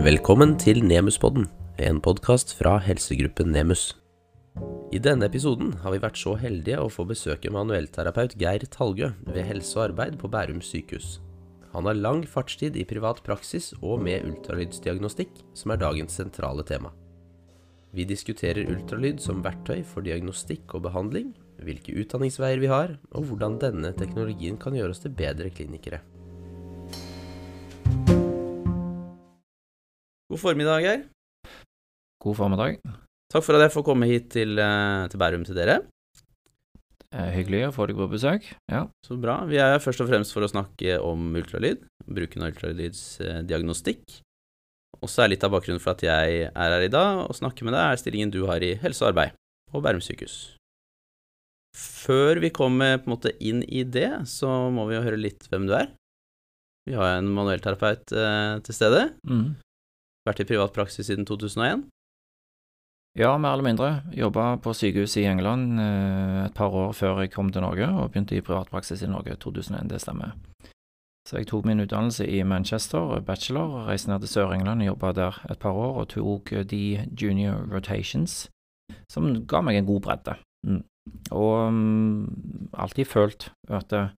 Velkommen til Nemuspodden, en podkast fra helsegruppen Nemus. I denne episoden har vi vært så heldige å få besøke manuellterapeut Geir Talgø ved Helse og arbeid på Bærum sykehus. Han har lang fartstid i privat praksis og med ultralydsdiagnostikk, som er dagens sentrale tema. Vi diskuterer ultralyd som verktøy for diagnostikk og behandling, hvilke utdanningsveier vi har, og hvordan denne teknologien kan gjøre oss til bedre klinikere. God formiddag, Geir. God formiddag. Takk for at jeg får komme hit til, eh, til Bærum til dere. Eh, hyggelig å få deg på besøk. Ja. Så bra. Vi er her først og fremst for å snakke om ultralyd, bruken av ultralydsdiagnostikk. Og så er litt av bakgrunnen for at jeg er her i dag og snakker med deg, er stillingen du har i helse og arbeid på Bærum sykehus. Før vi kommer på en måte inn i det, så må vi jo høre litt hvem du er. Vi har en manuellterapeut eh, til stede. Mm. Vært i privat praksis siden 2001. ja, mer eller mindre. Jobba på sykehus i England eh, et par år før jeg kom til Norge, og begynte i privatpraksis i Norge 2001, det stemmer. Så jeg tok min utdannelse i Manchester, bachelor, reiste ned til Sør-England og jobba der et par år, og tok de junior rotations, som ga meg en god bredde. Mm. Og um, alltid følt at eh,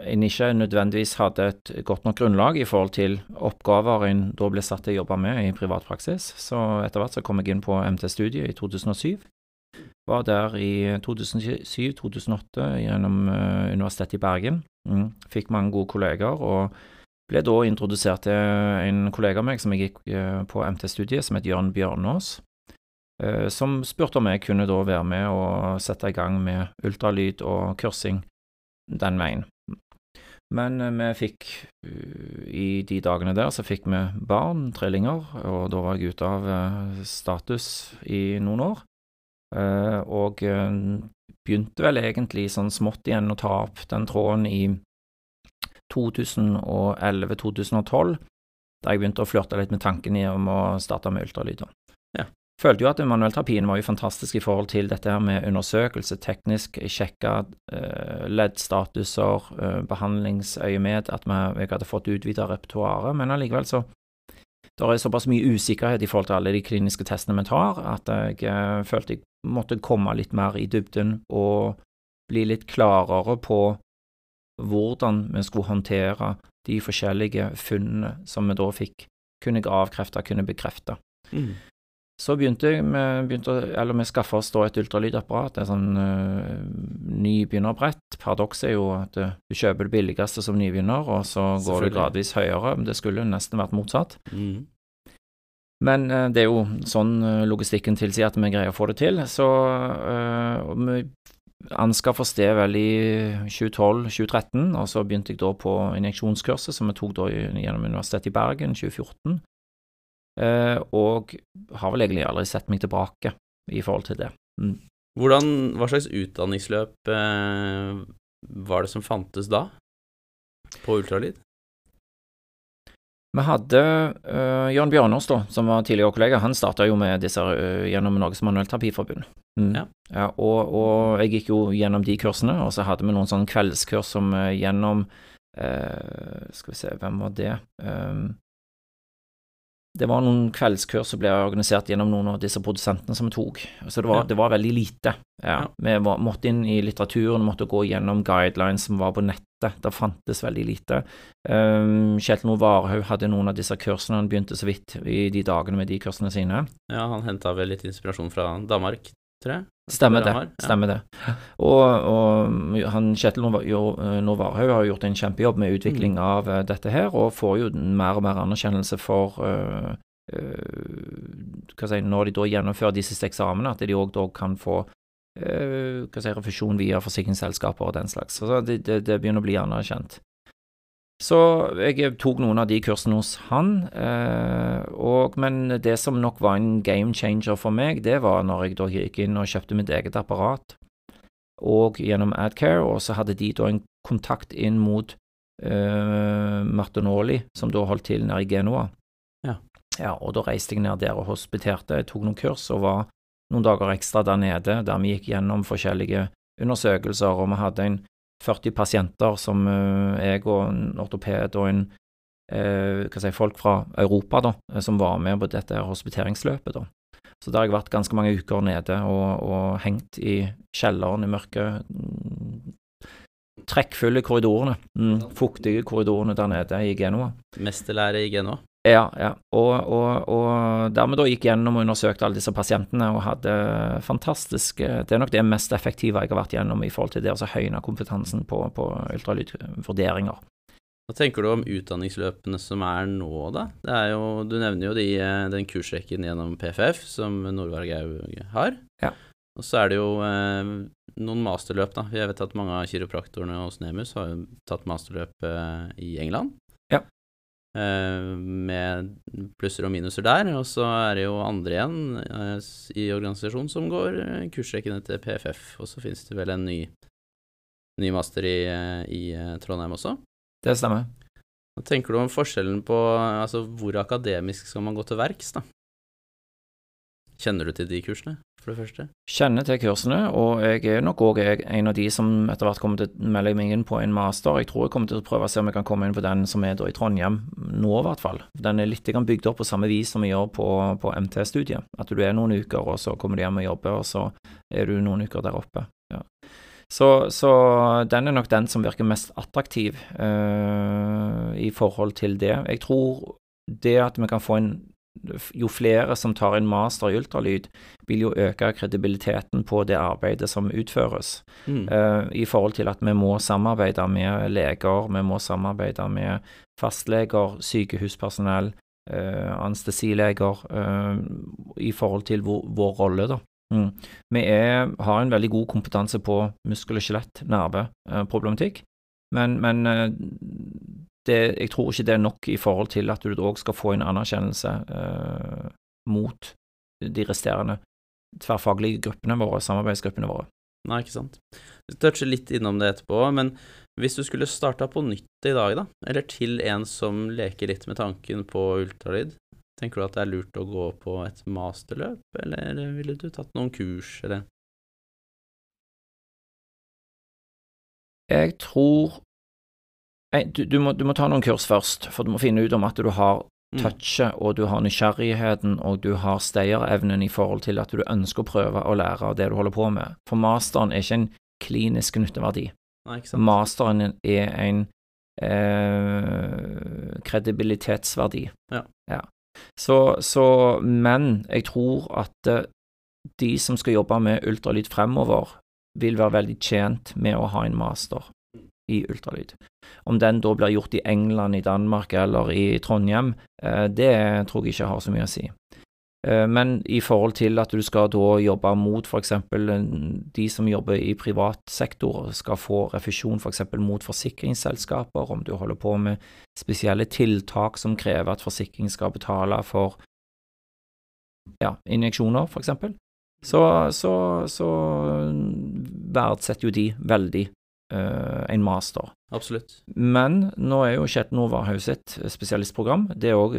en ikke nødvendigvis hadde et godt nok grunnlag i forhold til oppgaver en da ble satt til å jobbe med i privatpraksis. Så etter hvert så kom jeg inn på MT-studiet i 2007. Var der i 2007-2008 gjennom uh, Universitetet i Bergen. Mm. Fikk mange gode kolleger, og ble da introdusert til en kollega av meg som jeg gikk uh, på MT-studiet, som het Jørn Bjørnås. Uh, som spurte om jeg kunne da være med og sette i gang med ultralyd og kursing den veien. Men eh, vi fikk uh, I de dagene der så fikk vi barn, trillinger, og da var jeg ute av uh, status i noen år. Og begynte vel egentlig sånn smått igjen å ta opp den tråden i 2011-2012, da jeg begynte å flørte litt med tanken om å starte med ultralyd. Følte jo at manuellterapien var jo fantastisk i forhold til dette her med undersøkelse, teknisk sjekke uh, leddstatuser, uh, behandlingsøyemed, at vi, hadde fått utvida repertoaret, men allikevel så det er såpass mye usikkerhet i forhold til alle de kliniske testene vi tar, at jeg uh, følte jeg måtte komme litt mer i dybden og bli litt klarere på hvordan vi skulle håndtere de forskjellige funnene som vi da fikk, kunne jeg avkrefte, kunne bekrefte. Mm. Så begynte jeg med, begynte, eller vi skaffa oss da et ultralydapparat, et sånn uh, nybegynnerbrett. Paradokset er jo at uh, du kjøper det billigste som nybegynner, og så går det gradvis høyere. Det skulle nesten vært motsatt. Mm. Men uh, det er jo sånn logistikken tilsier at vi greier å få det til. Så uh, vi anskaffa det vel i 2012-2013, og så begynte jeg da på injeksjonskurset som vi tok da gjennom Universitetet i Bergen 2014. Eh, og har vel egentlig aldri sett meg tilbake i forhold til det. Mm. Hvordan, hva slags utdanningsløp eh, var det som fantes da, på ultralyd? Vi hadde uh, Jørn Bjørnås, da, som var tidligere kollega, han starta jo med disse uh, gjennom Norges manuellterapiforbund. Mm. Ja. og, og jeg gikk jo gjennom de kursene, og så hadde vi noen sånne kveldskurs som uh, gjennom Skal vi se, hvem var det? Um, det var noen kveldskurs som ble organisert gjennom noen av disse produsentene som vi tok. Så det var, Ja. det var veldig lite. Ja. Ja. Vi var, måtte inn i litteraturen, måtte gå gjennom guidelines som var på nettet. Det fantes veldig lite. Um, Kjetil Noe Varhaug hadde noen av disse kursene, han begynte så vidt i de dagene med de kursene sine. Ja, han henta vel litt inspirasjon fra Danmark, jeg. Stemmer det. Ja. stemmer det. Og, og han Kjetil Noe jo- Noe Varhaug har gjort en kjempejobb med utvikling Mm. av eh, dette her, og får jo mer og mer anerkjennelse for uh, uh, si, Når de da gjennomfører de siste eksamene, at de òg kan få uh, si, refusjon via forsikringsselskaper og den slags. Så det, det, det begynner å bli anerkjent. Så jeg tok noen av de kursene hos han, eh, og, men det som nok var en game changer for meg, det var når jeg da gikk inn og kjøpte mitt eget apparat, og gjennom Adcare, og så hadde de da en kontakt inn mot eh, Martinoli, som da holdt til nede i Genoa. Ja. Ja, og da reiste jeg ned der og hospiterte, jeg tok noen kurs og var noen dager ekstra der nede, der vi gikk gjennom forskjellige undersøkelser, og vi hadde en 40 pasienter som eh, jeg og en ortoped og en eh, si, folk fra Europa da, som var med på dette hospiteringsløpet. da. Så der har jeg vært ganske mange uker nede og, og hengt i kjelleren i mørket. Trekkfulle korridorene, mm, fuktige korridorene der nede i Genoa. Mesterlære i Genoa. Ja, ja. Og, og, og dermed da gikk gjennom og undersøkte alle disse pasientene og hadde fantastisk Det er nok det mest effektive jeg har vært gjennom i forhold til det å høyne kompetansen på, på ultralydvurderinger. Hva tenker du om utdanningsløpene som er nå, da? Det er jo, du nevner jo de, den kursrekken gjennom PFF som Nordvargaug har. Ja. Og så er det jo eh, noen masterløp, da. Jeg vet at mange av kiropraktorene hos Nemus har jo tatt masterløp eh, i England. Eh, med plusser og minuser der. Og så er det jo andre igjen eh, i organisasjonen som går eh, kursrekkene til PFF. Og så finnes det vel en ny, ny master i, i, Trondheim også. Det stemmer. Hva tenker du om forskjellen på altså hvor akademisk skal man gå til verks, da? Kjenner du til de kursene? for det første? Kjenner til kursene, og jeg er nok òg en av de som etter hvert kommer til å melde meg inn på en master. Jeg tror jeg kommer til å prøve å se om jeg kan komme inn på den som er i Trondheim, nå i hvert fall. Den er litt bygd opp på samme vis som vi gjør på, på MT-studiet. At du er noen uker, og så kommer du hjem og jobber, og så er du noen uker der oppe. Ja. Så, så, den er nok den som virker mest attraktiv uh, i forhold til det. Jeg tror det at vi kan få en jo flere som tar en master i ultralyd, vil jo øke kredibiliteten på det arbeidet som utføres. Mm. Uh, I forhold til at vi må samarbeide med leger, vi må samarbeide med fastleger, sykehuspersonell, uh, anestesileger, uh, i forhold til vår, vår rolle, da. Mm. Vi er, har en veldig god kompetanse på muskel- og skjelett-nerveproblematikk, men, men det, jeg tror ikke det er nok i forhold til at du òg skal få en anerkjennelse eh, mot de resterende tverrfaglige gruppene våre, samarbeidsgruppene våre. Nei, ikke sant. Vi toucher litt innom det etterpå, men hvis du skulle starta på nytt i dag, da, eller til en som leker litt med tanken på ultralyd, tenker du at det er lurt å gå på et masterløp, eller ville du tatt noen kurs, eller? Jeg tror du, du, må, du, må, ta noen kurs først, for du må finne ut om at du har mm. touchet, og du har nysgjerrigheten, og du har stayerevnen i forhold til at du ønsker å prøve å lære av det du holder på med. For masteren er ikke en klinisk nytteverdi. Nei, masteren er en eh, kredibilitetsverdi. Ja. ja. Så, så, men jeg tror at eh, de som skal jobbe med ultralyd fremover, vil være veldig tjent med å ha en master i ultralyd. Om den da blir gjort i England, i Danmark eller i Trondheim, eh, det tror jeg ikke har så mye å si. Eh, men i forhold til at du skal da jobbe mot f.eks. de som jobber i privat sektor, skal få refusjon f.eks. For mot forsikringsselskaper, om du holder på med spesielle tiltak som krever at forsikring skal betale for ja, injeksjoner, f.eks., så, så, så verdsetter jo de veldig en master. Absolutt. Men nå er jo Kjetil Nova Haug sitt spesialistprogram. Det er òg,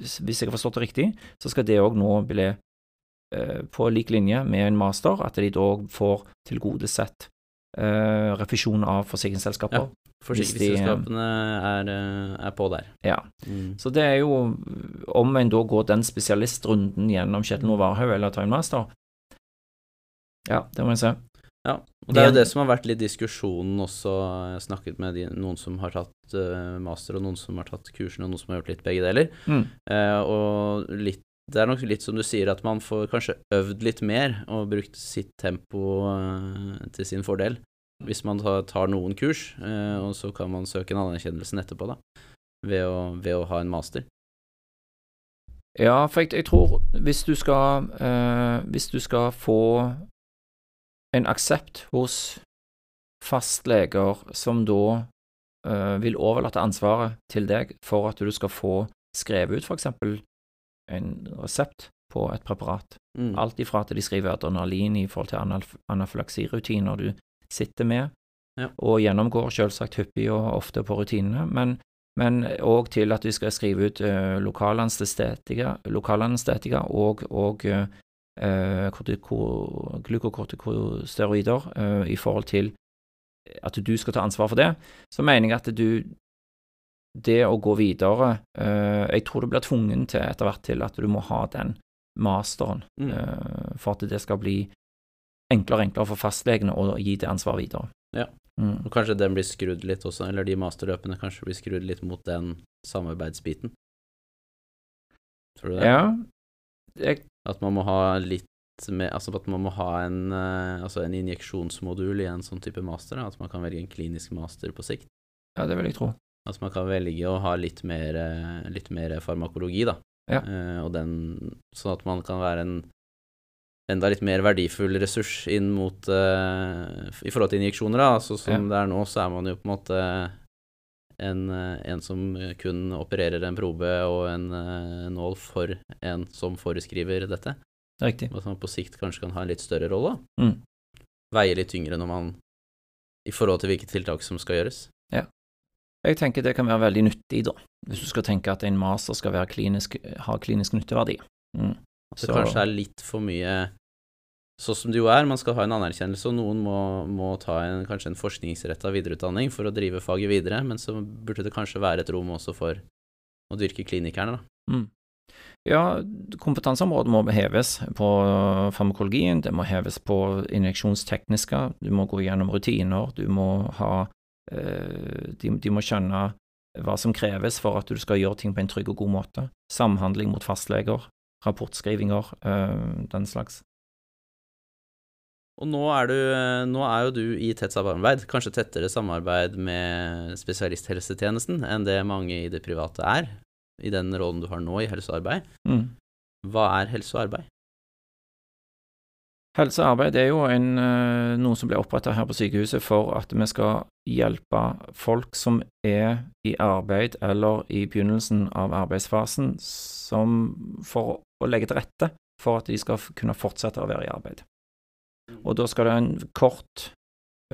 hvis jeg har forstått det riktig, så skal det òg nå bli uh, på lik linje med en master, at de da får tilgodesett uh, refusjon av forsikringsselskaper. Ja. Forsikringsselskapene er, er, på der. Ja. Mm. Så det er jo Om en da går den spesialistrunden gjennom Kjetil Novarhaug eller tar en master Ja, det må en se. Ja, og det er jo det som har vært litt diskusjonen også. Jeg har snakket med de, noen som har tatt uh, master, og noen som har tatt kursene, og noen som har gjort litt begge deler. Mm. Uh, og litt, det er nok litt som du sier, at man får kanskje øvd litt mer og brukt sitt tempo uh, til sin fordel. Hvis man tar, tar noen kurs, og så kan man søke en anerkjennelse etterpå, da, ved å, ved å ha en master. Ja, for jeg, jeg tror hvis du skal Hvis du skal få en aksept hos fastleger som da uh, vil overlate ansvaret til deg for at du skal få skrevet ut f.eks. en resept på et preparat. Mm. Alt ifra at de skriver adrenalin i forhold til anafylaksirutiner du sitter med, ja. og gjennomgår selvsagt hyppig og ofte på rutinene, men men òg til at de skal skrive ut uh, lokalanestetika, lokalanestetika og, og uh, eh, glukokortikosteroider eh, i forhold til at du skal ta ansvar for det, så mener jeg at du det å gå videre eh, Jeg tror du blir tvungen til etter hvert til at du må ha den masteren Mm. eh, for at det skal bli enklere og enklere for fastlegene å gi det ansvaret videre. Ja. Mm. Og kanskje den blir skrudd litt også, eller de masterløpene kanskje blir skrudd litt mot den samarbeidsbiten. Tror du det? Ja, jeg, At man må ha litt med Altså at man må ha en, eh, altså en injeksjonsmodul i en sånn type master, at man kan velge en klinisk master på sikt. ja, det vil jeg tro. At man kan velge å ha litt mer, eh, litt mer farmakologi, da. Ja. Eh, og den Sånn at man kan være en enda litt mer verdifull ressurs inn mot I forhold til injeksjoner, da. Altså som det er nå, så er man jo på en måte en, eh, en som kun opererer en probe og en eh, nål for en som foreskriver dette. Riktig. Og at man på sikt kanskje kan ha en litt større rolle. Mm. Veie litt tyngre når man I forhold til hvilke tiltak som skal gjøres. Ja. Jeg tenker det kan være veldig nyttig, da, hvis du skal tenke at en master skal være klinisk, ha klinisk nytteverdi. Mm. Så det kanskje er litt for mye sånn som det jo er. Man skal ha en anerkjennelse, og noen må, må ta en, kanskje en forskningsretta videreutdanning for å drive faget videre, men så burde det kanskje være et rom også for å dyrke klinikerne, da. Mm. Ja, kompetanseområdet må heves på farmakologien, det må heves på injeksjonstekniske, du må gå gjennom rutiner, du må ha eh, de, de må skjønne hva som kreves for at du skal gjøre ting på en trygg og god måte. Samhandling mot fastleger, rapportskrivinger, eh, den slags. Og nå er, du, nå er jo du i tett samarbeid, kanskje tettere samarbeid med spesialisthelsetjenesten enn det mange i det private er, i den rollen du har nå i helse og arbeid. Mm. Hva er helse og arbeid? Helse og arbeid er jo en, eh, noe som ble oppretta her på sykehuset for at vi skal hjelpe folk som er i arbeid eller i begynnelsen av arbeidsfasen, som for å legge til rette for at de skal kunne fortsette å være i arbeid. Og da skal det en kort,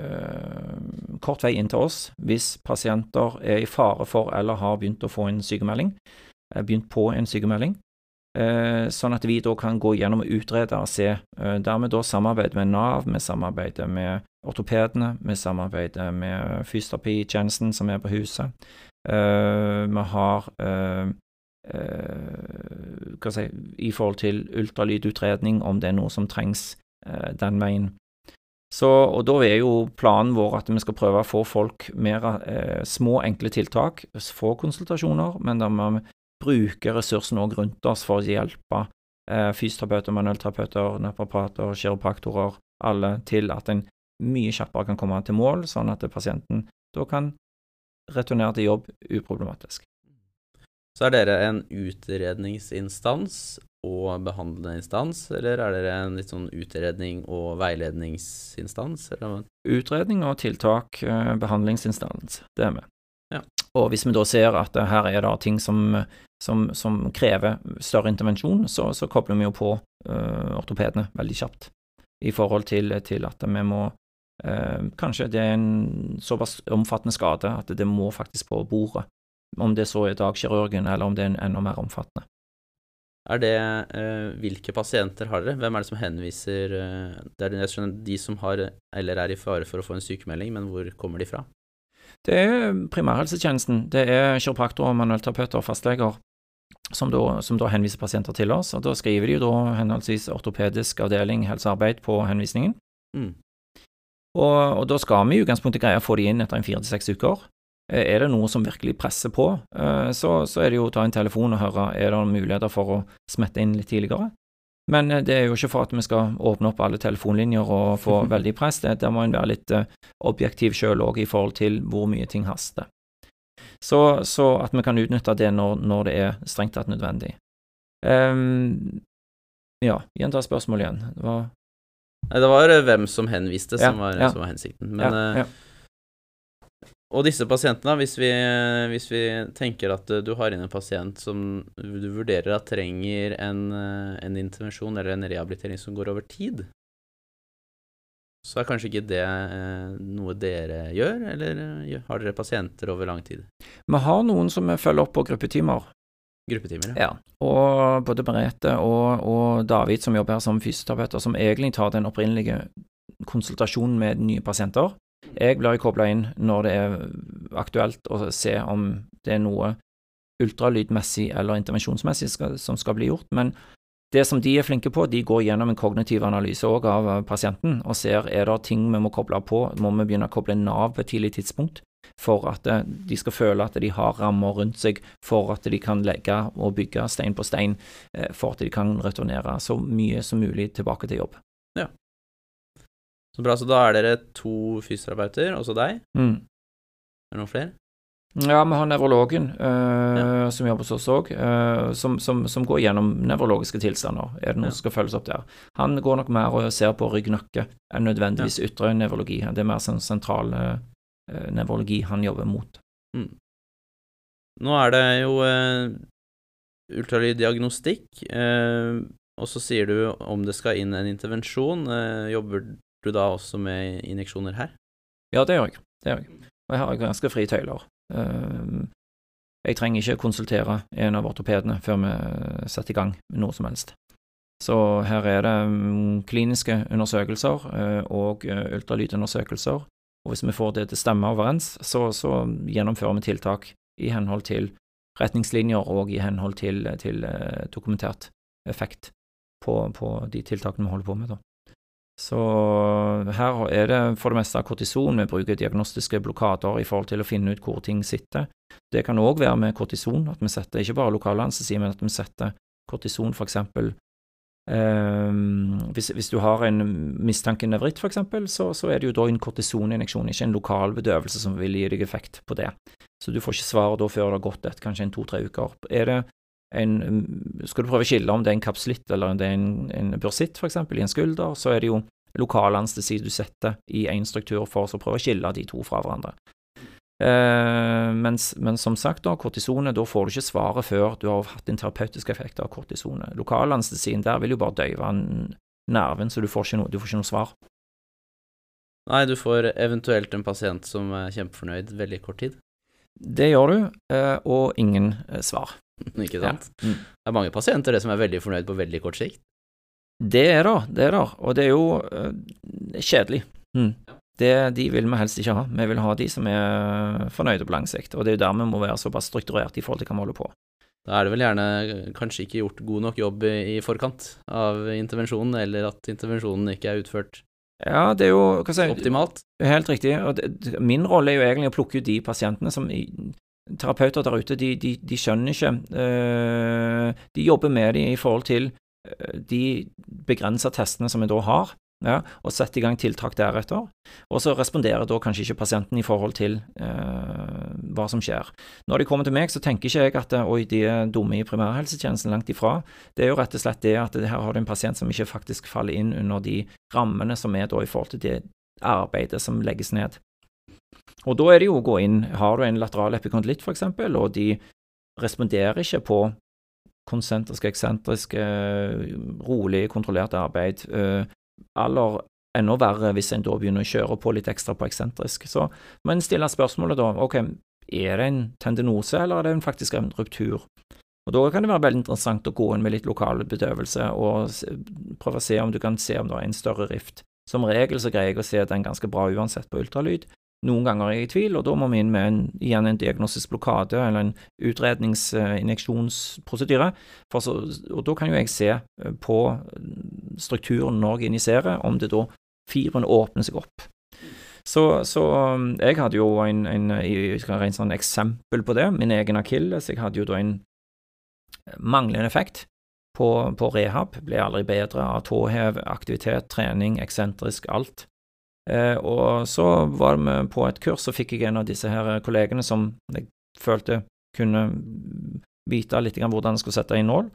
øh, kort vei inn til oss hvis pasienter er i fare for eller har begynt å få en sykemelding, begynt på en sykemelding. Eh, sånn at vi da kan gå gjennom og utrede og se. Eh, dermed da samarbeider med Nav, vi samarbeider med ortopedene, vi samarbeider med fysioterapitjenesten som er på huset. Eh, vi har hva si, i forhold til ultralydutredning, om det er noe som trengs den veien. Så, og da er jo planen vår at vi skal prøve å få folk mer eh, små, enkle tiltak, få konsultasjoner, men da må vi bruke ressursene også rundt oss for å hjelpe eh, fysioterapeuter, manuellterapeuter, naprapater, kiropraktorer, alle til at en mye kjappere kan komme til mål, sånn at pasienten da kan returnere til jobb uproblematisk. Så er dere en utredningsinstans og behandlende instans, eller er dere en litt sånn utredning- og veiledningsinstans? Eller? Utredning og tiltak, eh, behandlingsinstans, det er vi. Ja. Og hvis vi da ser at her er det ting som, som, som krever større intervensjon, så, så kobler vi jo på uh, ortopedene veldig kjapt i forhold til, til at vi må uh, Kanskje det er en såpass omfattende skade at det må faktisk på bordet. Om det så er dagkirurgen, eller om det er en enda mer omfattende. Er det eh, Hvilke pasienter har dere? Hvem er det som henviser eh, Det er jeg skjønner, de som har eller er i fare for å få en sykemelding, men hvor kommer de fra? Det er primærhelsetjenesten. Det er kiropraktorer, manuellterapeuter og fastleger som da, som da henviser pasienter til oss. og Da skriver de jo da henholdsvis ortopedisk avdeling helsearbeid på henvisningen. Mm. Og, og da skal vi i utgangspunktet greie å få de inn etter en fire til seks uker. Eh, Er det noe som virkelig presser på, eh, så, så er det jo å ta en telefon og høre er det muligheter for å smette inn litt tidligere. Men eh, det er jo ikke for at vi skal åpne opp alle telefonlinjer og få veldig press. Det, der må en være litt objektiv sjøl òg i forhold til hvor mye ting haster. Så, så at vi kan utnytte det når, når det er strengt tatt nødvendig. Um, ja, gjenta spørsmålet igjen. Det var det var hvem som henviste som, Ja, var, ja. som var hensikten. Men, ja. Og disse pasientene, hvis vi, hvis vi tenker at eh, du har inn en pasient som du vurderer at trenger en, eh, en intervensjon eller en rehabilitering som går over tid, så er kanskje ikke det eh, noe dere gjør, eller har dere pasienter over lang tid? Vi har noen som vi følger opp på gruppetimer. Gruppetimer, Ja, og både Merete og, og David som jobber her som fysioterapeuter, som egentlig tar den opprinnelige konsultasjonen med nye pasienter. Jeg blir kobla inn når det er aktuelt å se om det er noe ultralydmessig eller intervensjonsmessig skal, som skal bli gjort, men det som de er flinke på, de går gjennom en kognitiv analyse òg av eh, pasienten og ser er det ting vi må koble på, må vi begynne å koble Nav på et tidlig tidspunkt for at eh, de skal føle at de har rammer rundt seg, for at de kan legge og bygge stein på stein, eh, for at de kan returnere så mye som mulig tilbake til jobb. Ja. Så bra. Så da er dere to fysioterapeuter, også deg? Mm. Er det noen flere? Ja, vi har nevrologen uh, som jobber hos oss òg, uh, som, som, som, går gjennom nevrologiske tilstander. Er det noe Ja. som skal følges opp der? Han går nok mer og ser på rygg-nakke enn nødvendigvis ytre nevrologi. Det er mer sånn sentral øh, nevrologi han jobber mot. Mm. Nå er det jo øh, ultralyddiagnostikk, øh, og så sier du om det skal inn en intervensjon. Øh, jobber du da også med injeksjoner her? Ja, det gjør jeg. Det gjør jeg. Og jeg har ganske frie tøyler. Uh, jeg trenger ikke konsultere en av ortopedene før vi setter i gang med noe som helst. Så her er det mm, kliniske undersøkelser eh, og eh, ultralydundersøkelser. Og hvis vi får det til å stemme overens, så, så gjennomfører vi tiltak i henhold til retningslinjer og i henhold til, til eh, dokumentert effekt på, på de tiltakene vi holder på med. da. Så her er det for det meste kortison. Vi bruker diagnostiske blokader i forhold til å finne ut hvor ting sitter. Det kan òg være med kortison, at vi setter ikke bare lokal anestesi, men at vi setter kortison eksempel ehm, hvis, hvis du har en mistanke nevritt, eksempel, så, så er det jo da en kortisoninjeksjon, ikke en lokal bedøvelse som vil gi deg effekt på det. Så du får ikke svaret da før det har gått et, kanskje en to-tre uker. Er det en, skal du prøve å skille om det er en kapslitt eller om det er en, en bursitt, eksempel, i en skulder, så er det jo lokal anestesi du setter i én struktur for å prøve å skille de to fra hverandre. Eh, mens, men som sagt, da, kortisonet, da får du ikke svaret før du har hatt en terapeutisk effekt av kortisonet. Lokalanestesien, der vil jo bare døyve nerven, så du får ikke noe, du får ikke noe svar. Nei, du får eventuelt en pasient som er kjempefornøyd veldig kort tid. Det gjør du, eh, og ingen eh, svar. Ikke sant? Ja. Mm. Det er mange pasienter det som er veldig fornøyd på veldig kort sikt. Det er det, det er det, og det er jo uh, kjedelig. Mm. Det, de vil vi helst ikke ha. Vi vil ha de som er fornøyde på lang sikt, og det er jo der vi må være såpass strukturert i forhold til hva vi holder på. Da er det vel gjerne kanskje ikke gjort god nok jobb i forkant av intervensjonen, eller at intervensjonen ikke er utført Ja, det er jo hva skal optimalt. Helt riktig. og det, det- Min rolle er jo egentlig å plukke ut de pasientene som i, Terapeuter der ute, de, de, de skjønner ikke eh, De jobber med det i forhold til eh, de begrensa testene som vi da har, ja, og setter i gang tiltak deretter. Og så responderer da kanskje ikke pasienten i forhold til eh, hva som skjer. Når de kommer til meg, så tenker ikke jeg at oi, de er dumme i primærhelsetjenesten, langt ifra. Det er jo rett og slett det at her har du en pasient som ikke faktisk faller inn under de rammene som er da i forhold til det arbeidet som legges ned. Og da er det jo å gå inn, har du en lateral epikondylitt eksempel, og de responderer ikke på konsentrisk, eksentrisk, eh, rolig, kontrollert arbeid, eh, eller enda verre hvis en da begynner å kjøre på litt ekstra på eksentrisk. Så må en stille spørsmålet da, ok, er det en tendinose, eller er det en faktisk en ruptur? Og Da kan det være veldig interessant å gå inn med litt lokal bedøvelse og prøve å se om du kan se om det er en større rift. Som regel så greier jeg å se den ganske bra uansett på ultralyd. Noen ganger er jeg i tvil, og da må vi inn med en, igjen en diagnostisk blokade eller en utredningsinjeksjonsprosedyre. Og da kan jo jeg se eh, på strukturen når jeg injiserer, om det da fibrene åpner seg opp. Så, så um, jeg hadde jo en, en, en sånn eksempel på det, min egen akilles. Jeg hadde jo da en manglende effekt på, på rehab, ble aldri bedre av tåhev, aktivitet, trening, eksentrisk, alt. Eh, og så var vi på et kurs, så fikk jeg en av disse her kollegene som jeg følte kunne vite litt grann hvordan jeg skulle sette inn nål.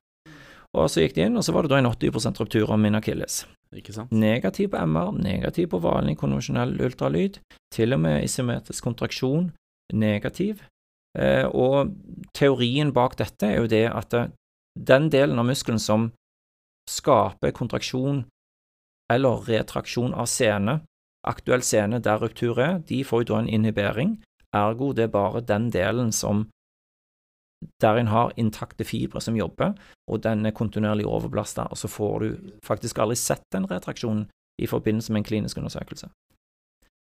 Og så gikk de inn, og så var det da en 80 ruptur av min akilles. Negativ på MR, negativ på vanlig konvensjonell ultralyd, til og med isometrisk kontraksjon, negativ. Eh, og teorien bak dette er jo det at eh, den delen av muskelen som skaper kontraksjon eller retraksjon av sene, aktuell scene der ruptur er, de får jo da en inhibering, ergo det er bare den delen som der en har intakte fibre som jobber, og den er kontinuerlig overbelasta, og så får du faktisk aldri sett den retraksjonen i forbindelse med en klinisk undersøkelse.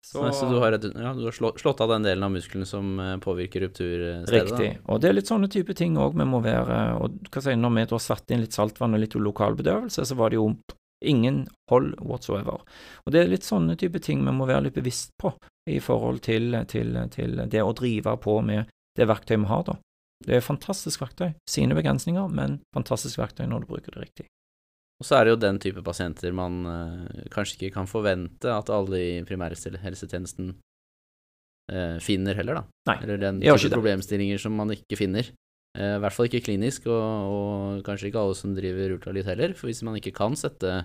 Så, så du har, ja, du har slå, slått av den delen av muskelen som eh, påvirker rupturstedet? Riktig. Da. Og det er litt sånne type ting òg vi må være og hva si, Når vi da satte inn litt saltvann og litt lokalbedøvelse, så var det jo ingen hold whatsoever. Og det er litt sånne type ting vi må være litt bevisst på i forhold til, til, til det å drive på med det verktøyet vi har, da. Det er fantastisk verktøy. Sine begrensninger, men fantastisk verktøy når du bruker det riktig. Og så er det jo den type pasienter man uh, kanskje ikke kan forvente at alle i primærhelsetjenesten uh, finner heller, da. Nei, Eller den type problemstillinger som man ikke finner. Uh, I hvert fall ikke klinisk, og, og, kanskje ikke alle som driver ultralyd heller. For hvis man ikke kan sette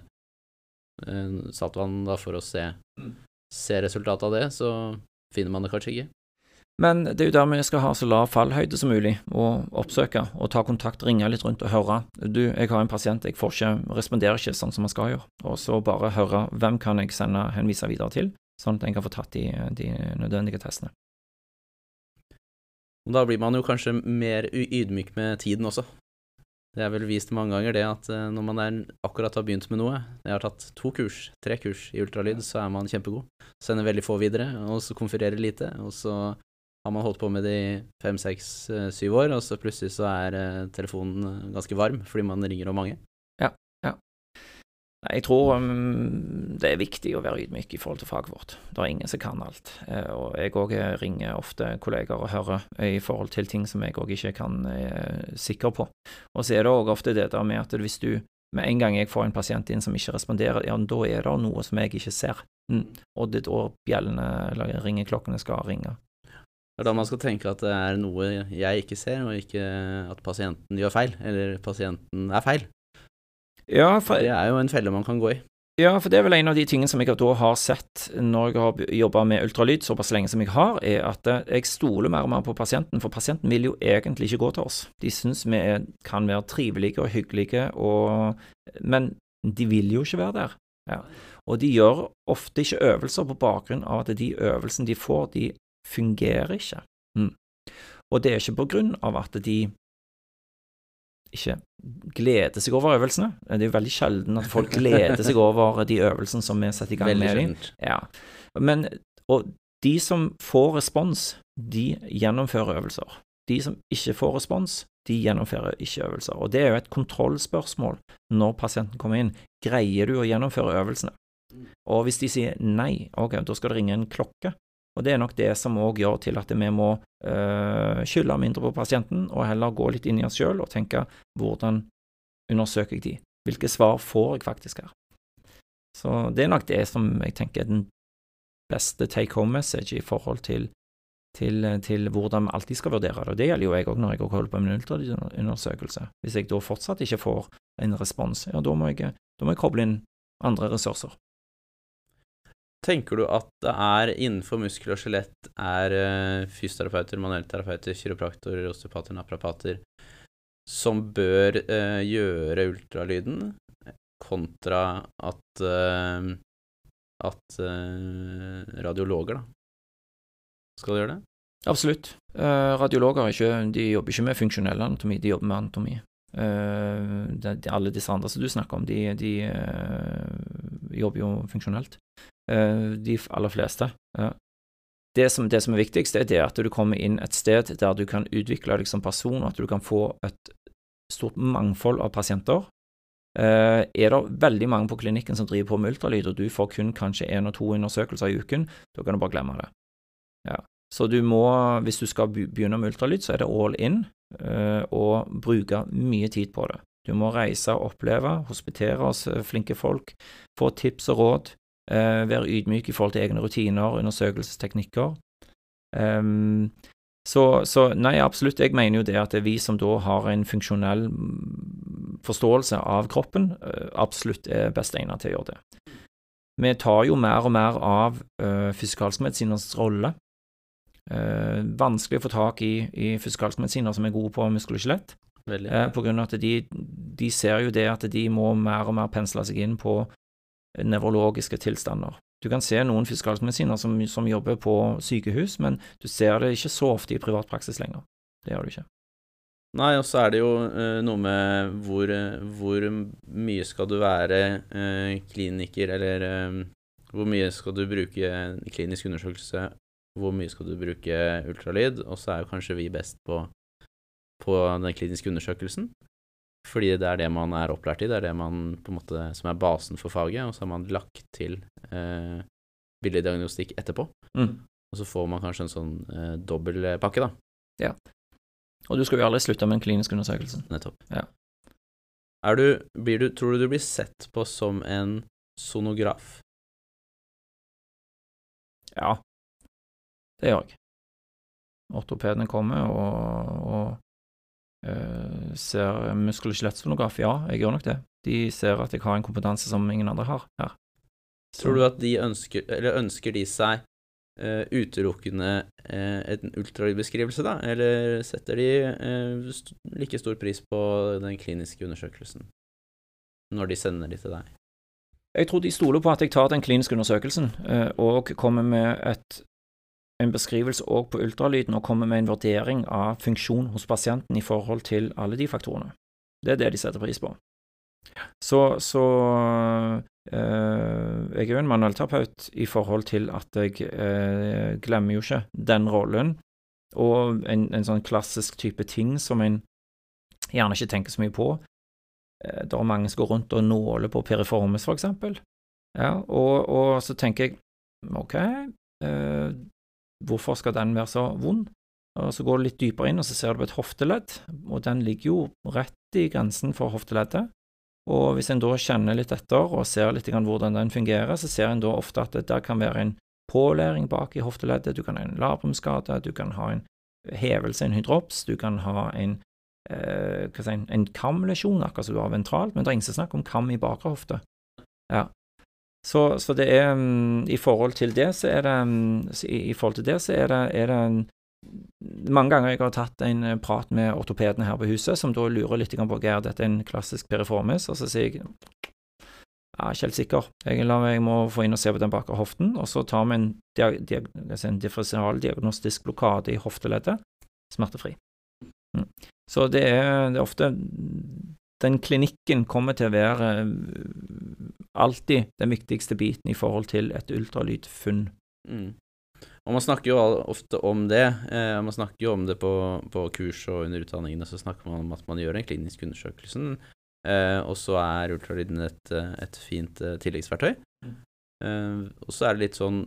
saltvann da for å se, mm. se resultatet av det, så finner man det kanskje ikke. Men det er jo der vi skal ha så lav fallhøyde som mulig, og oppsøke og ta kontakt, ringe litt rundt og høre. Du, jeg har en pasient, jeg får ikke, responderer ikke sånn som man skal gjøre. Og så bare høre hvem kan jeg sende, henvise videre til, sånn at jeg kan få tatt de, de nødvendige testene. Da blir man jo kanskje mer ydmyk med tiden også. Det er vel vist mange ganger det at eh, når man er, akkurat har begynt med noe Jeg har tatt to kurs, tre kurs i ultralyd, så er man kjempegod. Sender veldig få videre, og så konfererer lite. Og så har man holdt på med det i fem, seks, eh, syv år, og så plutselig så er uh, telefonen eh, ganske varm fordi man ringer om mange. Jeg tror um, det er viktig å være ydmyk i forhold til faget vårt. Det er ingen som kan alt. Uh, og jeg òg ringer ofte kolleger og hører i forhold til ting som jeg òg ikke kan uh, sikker på. Og så er det òg ofte det der med at hvis du med en gang jeg får en pasient inn som ikke responderer, ja, da er det noe som jeg ikke ser. Mm. Og det er da bjellene eller ringeklokkene skal ringe. Det er da man skal tenke at det er noe jeg ikke ser, og ikke at pasienten gjør feil, eller pasienten er feil. Ja, for, det er jo en felle man kan gå i. Ja, for det er vel en av de tingene som jeg da har sett når jeg har jobba med ultralyd såpass lenge som jeg har, er at eh, jeg stoler mer og mer på pasienten, for pasienten vil jo egentlig ikke gå til oss. De syns vi kan være trivelige og hyggelige, og, men de vil jo ikke være der. Ja. Og de gjør ofte ikke øvelser på bakgrunn av at de øvelsene de får, de fungerer ikke. Mm. Og det er ikke på grunn av at de ikke gleder seg over øvelsene. Det er jo veldig sjelden at folk gleder seg over de øvelsene som vi setter i gang veldig med dem. Ja. Men, og de som får respons, de gjennomfører øvelser. De som ikke får respons, de gjennomfører ikke øvelser. Og det er jo et kontrollspørsmål når pasienten kommer inn. Greier du å gjennomføre øvelsene? Og hvis de sier nei, ok, da skal det ringe en klokke, og det er nok det som òg gjør til at vi må øh, skylde mindre på pasienten, og heller gå litt inn i oss sjøl og tenke hvordan undersøker jeg de? Hvilke svar får jeg faktisk her? Så det er nok det som jeg tenker er den beste take home message i forhold til, til, til hvordan vi alltid skal vurdere det. Og det gjelder jo jeg òg når jeg holder på med en ultralydundersøkelse. Hvis jeg da fortsatt ikke får en respons, ja, da må jeg, da må jeg koble inn andre ressurser. Tenker du at det er innenfor muskel og skjelett er uh, fysioterapeuter, manuellterapeuter, kiropraktorer, osteopater, naprapater som bør uh, gjøre ultralyden, kontra at uh, at radiologer da skal gjøre det? Absolutt. radiologer ikke, de jobber ikke med funksjonell anatomi, de jobber med anatomi. De, de, alle disse andre som du snakker om, de, de jobber jo funksjonelt. Eh, de aller fleste. Det som, det som, er viktigst, er det at du kommer inn et sted der du kan utvikle deg som person, at du kan få et stort mangfold av pasienter. Uh, er det veldig mange på klinikken som driver på med ultralyd, og du får kun kanskje én og to undersøkelser i uken, da kan du bare glemme det. Ja. Så du må, hvis du skal begynne med ultralyd, så er det all in, uh, og bruke mye tid på det. Du må reise og oppleve, hospitere hos flinke folk, få tips og råd, være ydmyk i forhold til egne rutiner, undersøkelsesteknikker. Um, så, så, nei, absolutt. Jeg mener jo det at det er vi som da har en funksjonell forståelse av kroppen, uh, absolutt er best egnet til å gjøre det. Vi tar jo mer og mer av uh, fysikalskmedisiners rolle. Uh, vanskelig å få tak i, i fysikalskmedisiner som er gode på muskel og skjelett. Uh, på grunn av at de, de, ser jo det at de må mer og mer pensle seg inn på nevrologiske tilstander. Du kan se noen fiskalmedisiner som, som jobber på sykehus, men du ser det ikke så ofte i privatpraksis lenger. Det gjør du ikke. Nei, og så er det jo uh, noe med hvor, hvor, mye skal du være uh, kliniker, eller uh, Hvor mye skal du bruke klinisk undersøkelse, hvor mye skal du bruke ultralyd, og så er jo kanskje vi best på, på den kliniske undersøkelsen. Fordi det er det man er opplært i, det er det man på en måte, som er basen for faget, og så har man lagt til eh, billeddiagnostikk etterpå. Mm. Og så får man kanskje en sånn eh, dobbel pakke, da. Og du skal jo aldri slutte med en klinisk undersøkelse. Nettopp. Ja. Er du, blir du, tror du du blir sett på som en sonograf? Ja, det gjør jeg. Ortopedene kommer og, og ser muskel- og skjelettsonograf. Ja, jeg gjør nok det. De ser at jeg har en kompetanse som ingen andre har her. Tror du at de ønsker, eller ønsker de seg uh, utelukkende uh, en ultralydbeskrivelse, da, eller setter de uh, st like stor pris på den kliniske undersøkelsen når de sender de til deg? Jeg tror de stoler på at jeg tar den kliniske undersøkelsen eh, og kommer med et, en beskrivelse òg på ultralyden, og kommer med en vurdering av funksjon hos pasienten i forhold til alle de faktorene. Det er det de setter pris på. Så, så øh, jeg er jo en manuellterapeut i forhold til at jeg øh, glemmer jo ikke den rollen, og en, en sånn klassisk type ting som en gjerne ikke tenker så mye på. Eh, Det er mange som går rundt og nåler på periformis, for eksempel. Ja, og, og så tenker jeg, ok, hvorfor skal den være så vond? Og så går du litt dypere inn, og så ser du på et hofteledd, og den ligger jo rett i grensen for hofteleddet. Og hvis en da kjenner litt etter og ser litt hvordan den fungerer, så ser en da ofte at det der kan være en pålæring bak i hofteleddet, du kan ha en labrumskade, du kan ha en hevelse, en hydrops, du kan ha en eh, si, en kamlesjon, akkurat som du har ventralt, men det er ingen som snakker om kam i bakre hofte. Ja. Så, så det er mm, I forhold til det, så er det mm, i, forhold til det, så er det, er det en- mange ganger jeg har tatt en eh, prat med ortopedene her på huset, som da lurer litt på er dette en klassisk periformis, og så sier jeg jeg er ikke helt sikker. Jeg, jeg må få inn og se på den bakre hoften, og så tar vi en, diag, dia, altså en differensialdiagnostisk blokade i hofteleddet, smertefri. Mm. Så det er, det er ofte Den klinikken kommer til å være eh, alltid den viktigste biten i forhold til et ultralydfunn. Mm. Og man snakker jo ofte om det. Eh, man snakker jo om det på, på kurs og under utdanningene, så snakker man om at man gjør den kliniske undersøkelsen, eh, og så er ultralyden et, eh, et fint eh, tilleggsverktøy. Mm. Eh, og så er det litt sånn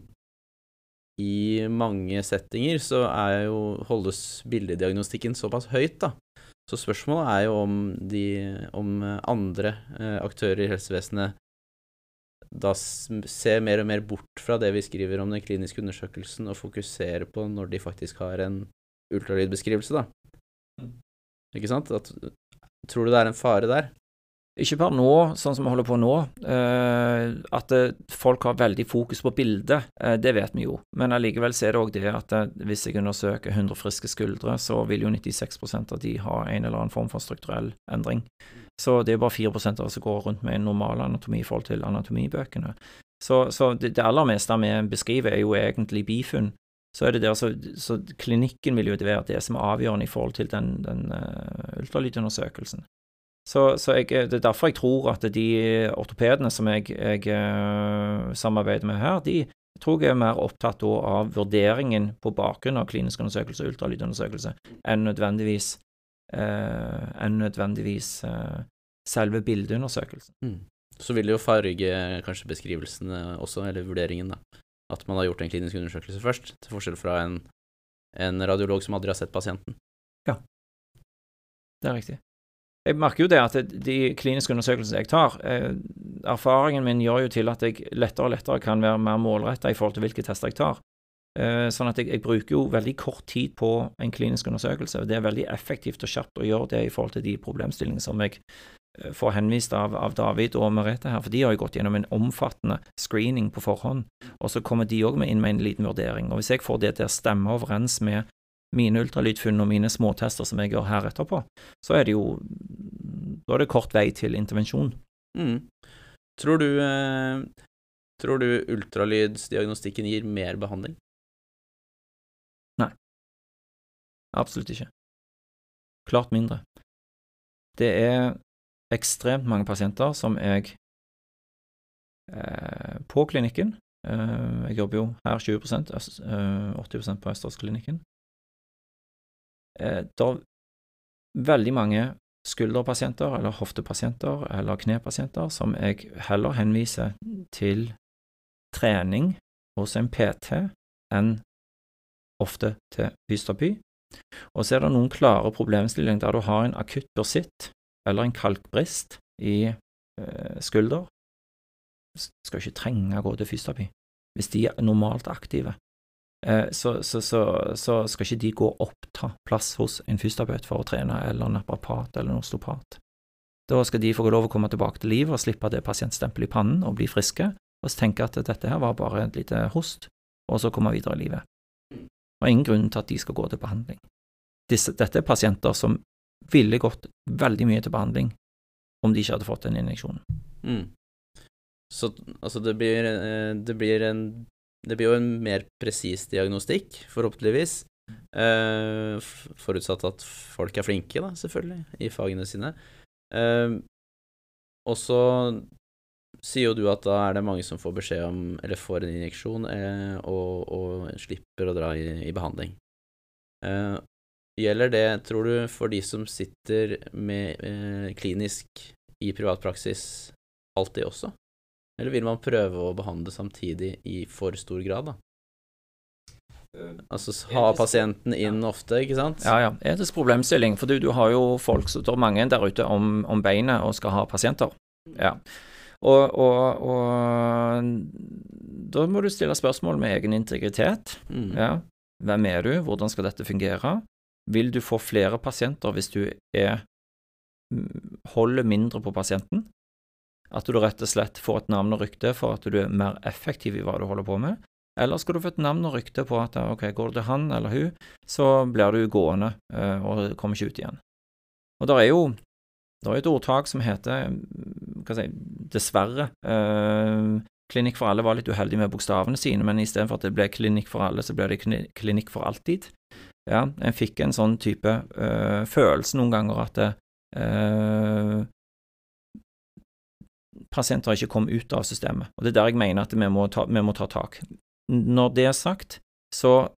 I mange settinger så er jo, holdes bildediagnostikken såpass høyt, da. Så spørsmålet er jo om de om andre eh, aktører i helsevesenet da ser mer og mer bort fra det vi skriver om den kliniske undersøkelsen, og fokuserer på når de faktisk har en ultralydbeskrivelse, da. Mm. Ikke sant? At, tror du det er en fare der? Ikke per nå, sånn som vi holder på nå. Eh, at eh, folk har veldig fokus på bildet, eh, det vet vi jo. Men allikevel så er det òg det at hvis jeg undersøker 100 friske skuldre, så vil jo 96% av de ha en eller annen form for strukturell endring. Så det er bare 4 av oss som går rundt med en normal anatomi i forhold til anatomibøkene. Så, så det, det aller meste vi beskriver, er jo egentlig bifunn. Så er der, så, så klinikken vil jo være det som er avgjørende i forhold til den, den uh, ultralydundersøkelsen. Så, så jeg, det er derfor jeg tror at de ortopedene som jeg, jeg eh, samarbeider med her, de tror jeg er mer opptatt av vurderingen på bakgrunn av klinisk undersøkelse og ultralydundersøkelse enn nødvendigvis, eh, enn nødvendigvis eh, selve bildeundersøkelsen. Mm. Så vil det jo farge kanskje beskrivelsene også, eller vurderingen, da. At man har gjort en klinisk undersøkelse først, til forskjell fra en, en radiolog som aldri har sett pasienten. Ja, Det er riktig. Jeg merker jo det at de kliniske undersøkelsene jeg tar, eh, erfaringen min gjør jo til at jeg lettere og lettere kan være mer målretta i forhold til hvilke tester jeg tar. Eh, sånn at jeg, jeg bruker jo veldig kort tid på en klinisk undersøkelse, og det er veldig effektivt og kjapt å gjøre det i forhold til de problemstillingene som jeg eh, får henvist av, av David og Merete her, for de har jo gått gjennom en omfattende screening på forhånd, og så kommer de òg inn med en liten vurdering. Og hvis jeg får det til å stemme overens med mine ultralydfunn og mine småtester som jeg gjør her etterpå, så er det jo Da er det kort vei til intervensjon. Mm. Tror du eh, Tror du ultralydsdiagnostikken gir mer behandling? Nei. Absolutt ikke. Klart mindre. Det er ekstremt mange pasienter som jeg eh, på klinikken Eh, jeg jobber jo her 20 øst- eh, 80% på Østeråsklinikken. Eh, Det er veldig mange skulderpasienter eller hoftepasienter eller knepasienter som jeg heller henviser til trening hos en PT enn ofte til fysioterapi. Og så er det noen klare problemstillinger der du har en akutt bursitt eller en kalkbrist i eh, skulder. Du Skal ikke trenge å gå til fysioterapi hvis de er normalt aktive. Eh, så, så, så, så skal ikke de gå og oppta plass hos en fysioterapeut for å trene, eller en naprapat eller en osteopat. Da skal de få lov å komme tilbake til livet og slippe det pasientstempelet i pannen og bli friske, og tenke at dette her var bare et lite host, og så komme videre i livet. Det var ingen grunn til at de skal gå til behandling. Disse, dette er pasienter som ville gått veldig mye til behandling om de ikke hadde fått den injeksjonen. Mm. Så altså det blir, eh, det blir en Det blir jo en mer presis diagnostikk, forhåpentligvis. Uh, forutsatt at folk er flinke, da, selvfølgelig, i fagene sine. Uh, og så sier jo du at da er det mange som får beskjed om, eller får en injeksjon, uh, og, og slipper å dra i, i behandling. Eh, gjelder det, tror du, for de som sitter med klinisk i privat praksis alltid også? Eller vil man prøve å behandle samtidig i for stor grad, da? Altså ha pasienten inn ofte, ikke sant? Ja, ja. Etisk problemstilling, for du, du har jo folk som er mange der ute om, om beinet og skal ha pasienter. Ja. Og, og, og da må du stille spørsmål med egen integritet. Mm. Ja. Hvem er du? Hvordan skal dette fungere? Vil du få flere pasienter hvis du er holder mindre på pasienten? At du rett og slett får et navn og rykte for at du er mer effektiv i hva du holder på med? Eller skal du få et navn og rykte på at ok, går det til han eller hun, så blir du gående eh, og kommer ikke ut igjen. Og der er jo det er et ordtak som heter, hva skal jeg si, dessverre eh, Klinikk for alle var litt uheldig med bokstavene sine, men istedenfor at det ble klinikk for alle, så ble det klinikk for alltid. Ja, en fikk en sånn type eh, følelse noen ganger at det, eh, pasienter ikke kom ut av systemet. Og Det er der jeg mener at vi må ta, vi må ta tak. Når det er sagt, så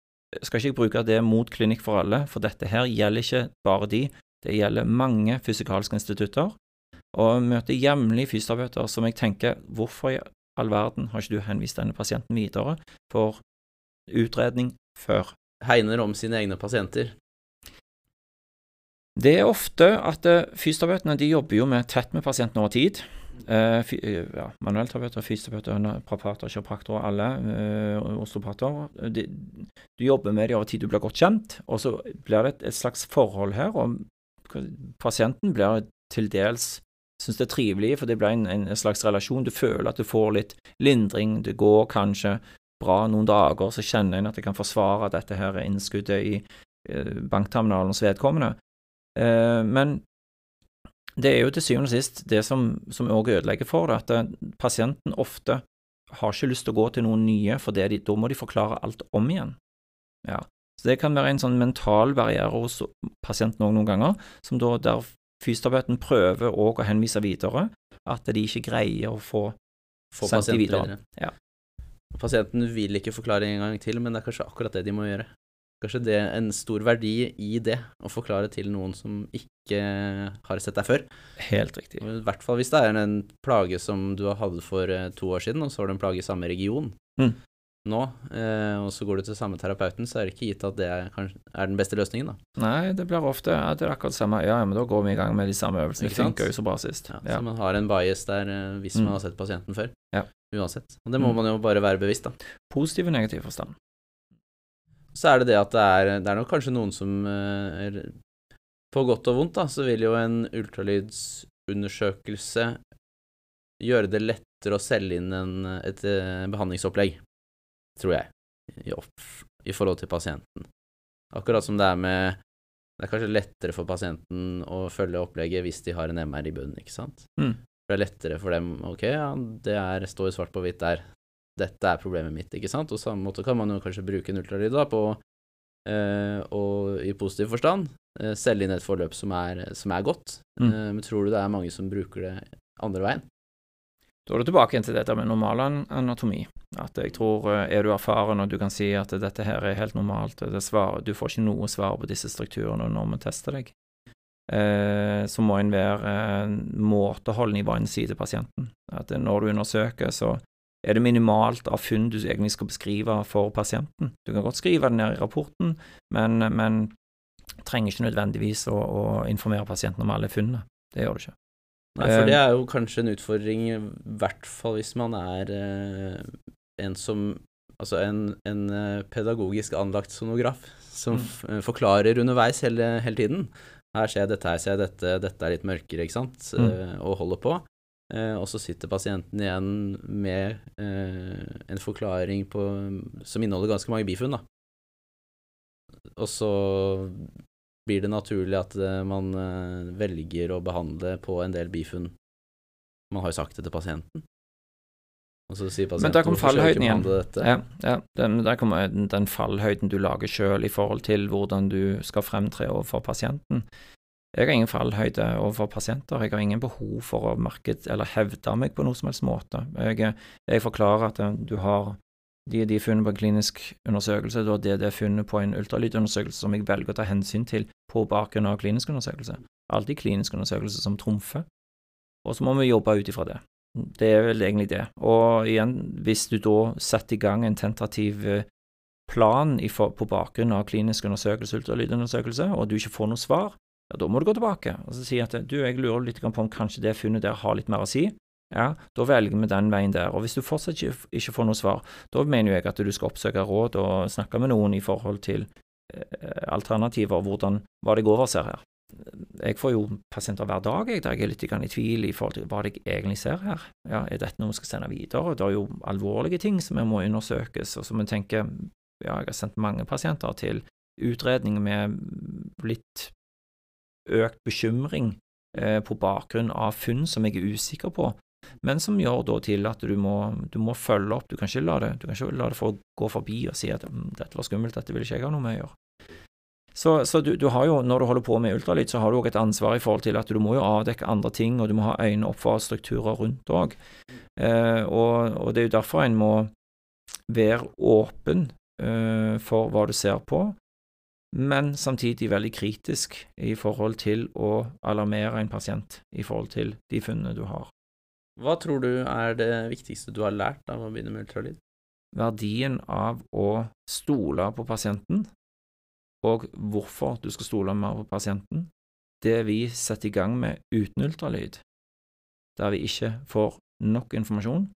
skal ikke jeg bruke det mot Klinikk for alle, for dette her gjelder ikke bare de, det gjelder mange fysikalske institutter. Og jeg møter jevnlig fysioterapeuter som jeg tenker, hvorfor i all verden har ikke du henvist denne pasienten videre for utredning før? Hegner om sine egne pasienter. Det er ofte at eh, fysioterapeutene de jobber jo med, tett med pasienten over tid. Eh, fy, eh, ja, Manuellterapeuter, fysioterapeuter, naprapater, kiropraktorer, alle, Uh, osteopater. De, du jobber med dem over tid, du blir godt kjent, og så blir det et, et slags forhold her, og pasienten blir til dels syns det er trivelig, for det blir en, en slags relasjon. Du føler at du får litt lindring, det går kanskje bra noen dager, så kjenner en at jeg kan forsvare dette her innskuddet i eh, bankterminalens vedkommende. Eh, men det er jo til syvende og sist det som, som også ødelegger for det, at eh, pasienten ofte har ikke lyst til å gå til noen nye, for det de, da må de forklare alt om igjen. Ja. Så det kan være en sånn mental barriere hos pasienten òg noen ganger, som da der fysioterapeuten prøver òg å henvise videre, at de ikke greier å få Få sendt de videre. videre. Ja. Pasienten vil ikke forklare en gang til, men det er kanskje akkurat det de må gjøre. Kanskje det er en stor verdi i det, å forklare til noen som ikke har sett deg før. Helt riktig. I hvert fall hvis det er en plage som du hadde for eh, to år siden, og så har du en plage i samme region Mm. nå, eh, og så går du til samme terapeuten, så er det ikke gitt at det er, kanskje, er den beste løsningen, da. Nei, det blir ofte ja, det er akkurat det samme. Ja, men da går vi i gang med de samme øvelsene. Det funker jo så bra sist. Ja, Ja. Så man har en bias der eh, hvis Mm. man har sett pasienten før. Ja. Uansett. Og det må Mm. man jo bare være bevisst, da. Positiv og negativ forstand. Så er det det at det er, det er nok kanskje noen som eh, er På godt og vondt, da, så vil jo en ultralydsundersøkelse gjøre det lettere å selge inn en, et eh, behandlingsopplegg, tror jeg, i, opp, i forhold til pasienten. Akkurat som det er med Det er kanskje lettere for pasienten å følge opplegget hvis de har en MR i bunnen, ikke sant? Mm. Det er lettere for dem Ok, ja, det er, står svart på hvitt der. Dette er problemet mitt, ikke sant? Og samme måte kan man jo kanskje bruke en ultralyd da på Uh, og i positiv forstand uh, selge inn et forløp som er, som er godt. Mm. Uh, men tror du det er mange som bruker det andre veien? Da er du tilbake igjen til dette med normal anatomi. At jeg tror eh, er du erfaren og du kan si at dette her er helt normalt, det svar, du får ikke noe svar på disse strukturene når vi tester deg, eh, så må en være eh, måteholden i hva en sier til pasienten. At når du undersøker, så er det minimalt av funn du egentlig skal beskrive for pasienten. Du kan godt skrive det ned i rapporten, men, men trenger ikke nødvendigvis å, å informere pasienten om alle funnene. Det gjør du ikke. Nei, for Eh, det er jo kanskje en utfordring, i hvert fall hvis man er eh, en som Altså en, en eh, pedagogisk anlagt sonograf som Mm. eh, forklarer underveis hele, hele tiden. Her ser jeg dette, her ser jeg dette, dette er litt mørkere, ikke sant, Mm. eh, og holder på. Eh, og så sitter pasienten igjen med eh, en forklaring på, som inneholder ganske mange bifunn, da. Og så blir det naturlig at eh, man velger å behandle på en del bifunn. Man har jo sagt det til pasienten. Og så sier pasienten Men der kom "Hvorfor skal jeg ikke fallhøyden igjen." Ja, ja den, der kommer den, den fallhøyden du lager sjøl i forhold til hvordan du skal fremtre overfor pasienten. Jeg har ingen fallhøyde overfor pasienter, jeg har ingen behov for å marked, eller hevde meg på noe som helst måte. Jeg, jeg forklarer at eh, du har de, de funnene på en klinisk undersøkelse, da det det er funnet på en ultralydundersøkelse som jeg velger å ta hensyn til på bakgrunn av klinisk undersøkelse. Alltid klinisk undersøkelse som trumfer, og så må vi jobbe ut ifra det. Det er vel egentlig det. Og igjen, hvis du da setter i gang en tentativ eh, plan på bakgrunn av klinisk undersøkelse, ultralydundersøkelse, og du ikke får noe svar, ja, da må du gå tilbake og så si at du, jeg lurer litt på om kanskje det funnet der har litt mer å si. Ja, da velger vi den veien der. Og hvis du fortsatt ikke, ikke får noe svar, da mener jeg at du skal oppsøke råd og snakke med noen i forhold til eh, alternativer, hvordan, hva jeg overser her. Jeg får jo pasienter hver dag jeg, der jeg er litt i tvil i forhold til hva jeg egentlig ser her. Ja, Er dette noe vi skal sende videre? Det er jo alvorlige ting som må undersøkes, og som jeg tenker Ja, jeg har sendt mange pasienter til utredning med litt økt bekymring eh, på bakgrunn av funn som jeg er usikker på, men som gjør da til at du må, du må følge opp. Du kan ikke la det, du kan ikke la det for, gå forbi og si at «Mm, dette var skummelt, dette vil ikke jeg ha noe med å gjøre. Så, så du, du har jo, når du holder på med ultralyd, så har du òg et ansvar i forhold til at du må jo avdekke andre ting, og du må ha øyne opp for strukturer rundt òg. Eh, og, og det er jo derfor en må være åpen eh, for hva du ser på, men samtidig veldig kritisk i forhold til å alarmere en pasient i forhold til de funnene du har. Hva tror du er det viktigste du har lært av å begynne med ultralyd? Verdien av å stole på pasienten, og hvorfor du skal stole mer på pasienten, det vi setter i gang med uten ultralyd, der vi ikke får nok informasjon,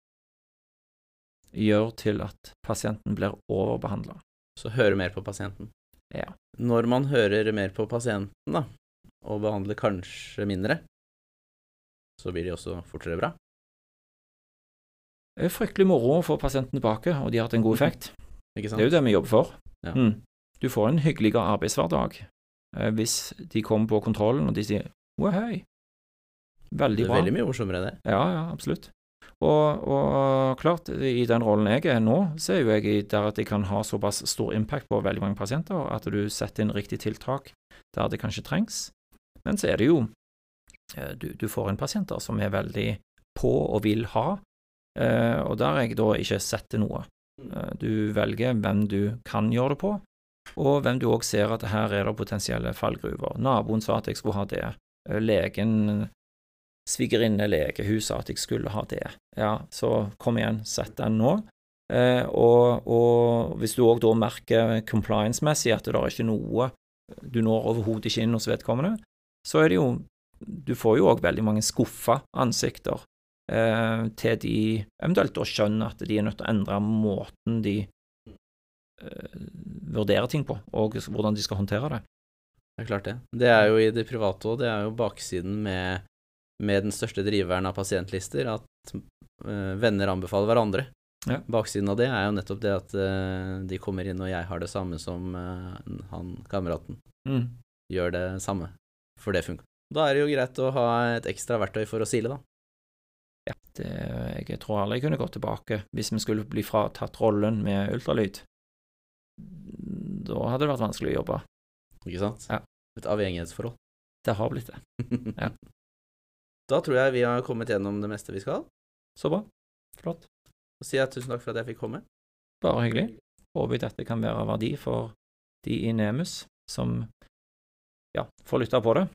gjør til at pasienten blir overbehandla. Så høre mer på pasienten. Ja. Når man hører mer på pasienten, da, og behandler kanskje mindre, så blir de også fortere bra. Det er fryktelig moro å få pasienten tilbake, og de har hatt en god effekt. Ikke sant? Det er jo det vi jobber for. Ja. Mm. Du får en hyggeligere arbeidshverdag eh, hvis de kommer på kontrollen og de sier 'wow, det veldig er bra. veldig mye morsommere, det. Ja, ja, absolutt. Og, og klart, i den rollen jeg er nå, så er jo jeg der at jeg kan ha såpass stor impact på veldig mange pasienter at du setter inn riktig tiltak der det kanskje trengs. Men så er det jo eh, Du, du får inn pasienter som er veldig på og vil ha, eh, og der jeg da ikke setter noe. Eh, Du velger hvem du kan gjøre det på, og hvem du òg ser at her er det potensielle fallgruver. Naboen sa at jeg skulle ha det. Legen svigerinne lege, hun sa at jeg skulle ha det. Ja, så kom igjen, sett den nå. Eh, og, og hvis du òg da merker compliance-messig at det er ikke noe du når overhodet ikke inn hos vedkommende, så er det jo Du får jo òg veldig mange skuffa ansikter eh, til de eventuelt da skjønner at de er nødt til å endre måten de eh, vurderer ting på, og hvordan de skal håndtere det. Det er klart det. Det er jo i det private òg, det er jo baksiden med, med den største driveren av pasientlister, at eh, venner anbefaler hverandre. Ja. Baksiden av det er jo nettopp det at eh, de kommer inn og jeg har det samme som eh, han kameraten. Mm. Gjør det samme, for det funker. Da er det jo greit å ha et ekstra verktøy for å sile, da. Ja, det, jeg tror jeg kunne gått tilbake hvis vi skulle bli fratatt rollen med ultralyd. Da hadde det vært vanskelig å jobbe. Ikke sant? Ja. Et avhengighetsforhold. Det har blitt det. Ja. Da tror jeg vi har kommet gjennom det meste vi skal. Så bra. Flott. Så sier jeg tusen takk for at jeg fikk komme. Bare hyggelig. Håper dette kan være av verdi for de i Nemus som ja, får lytte på det.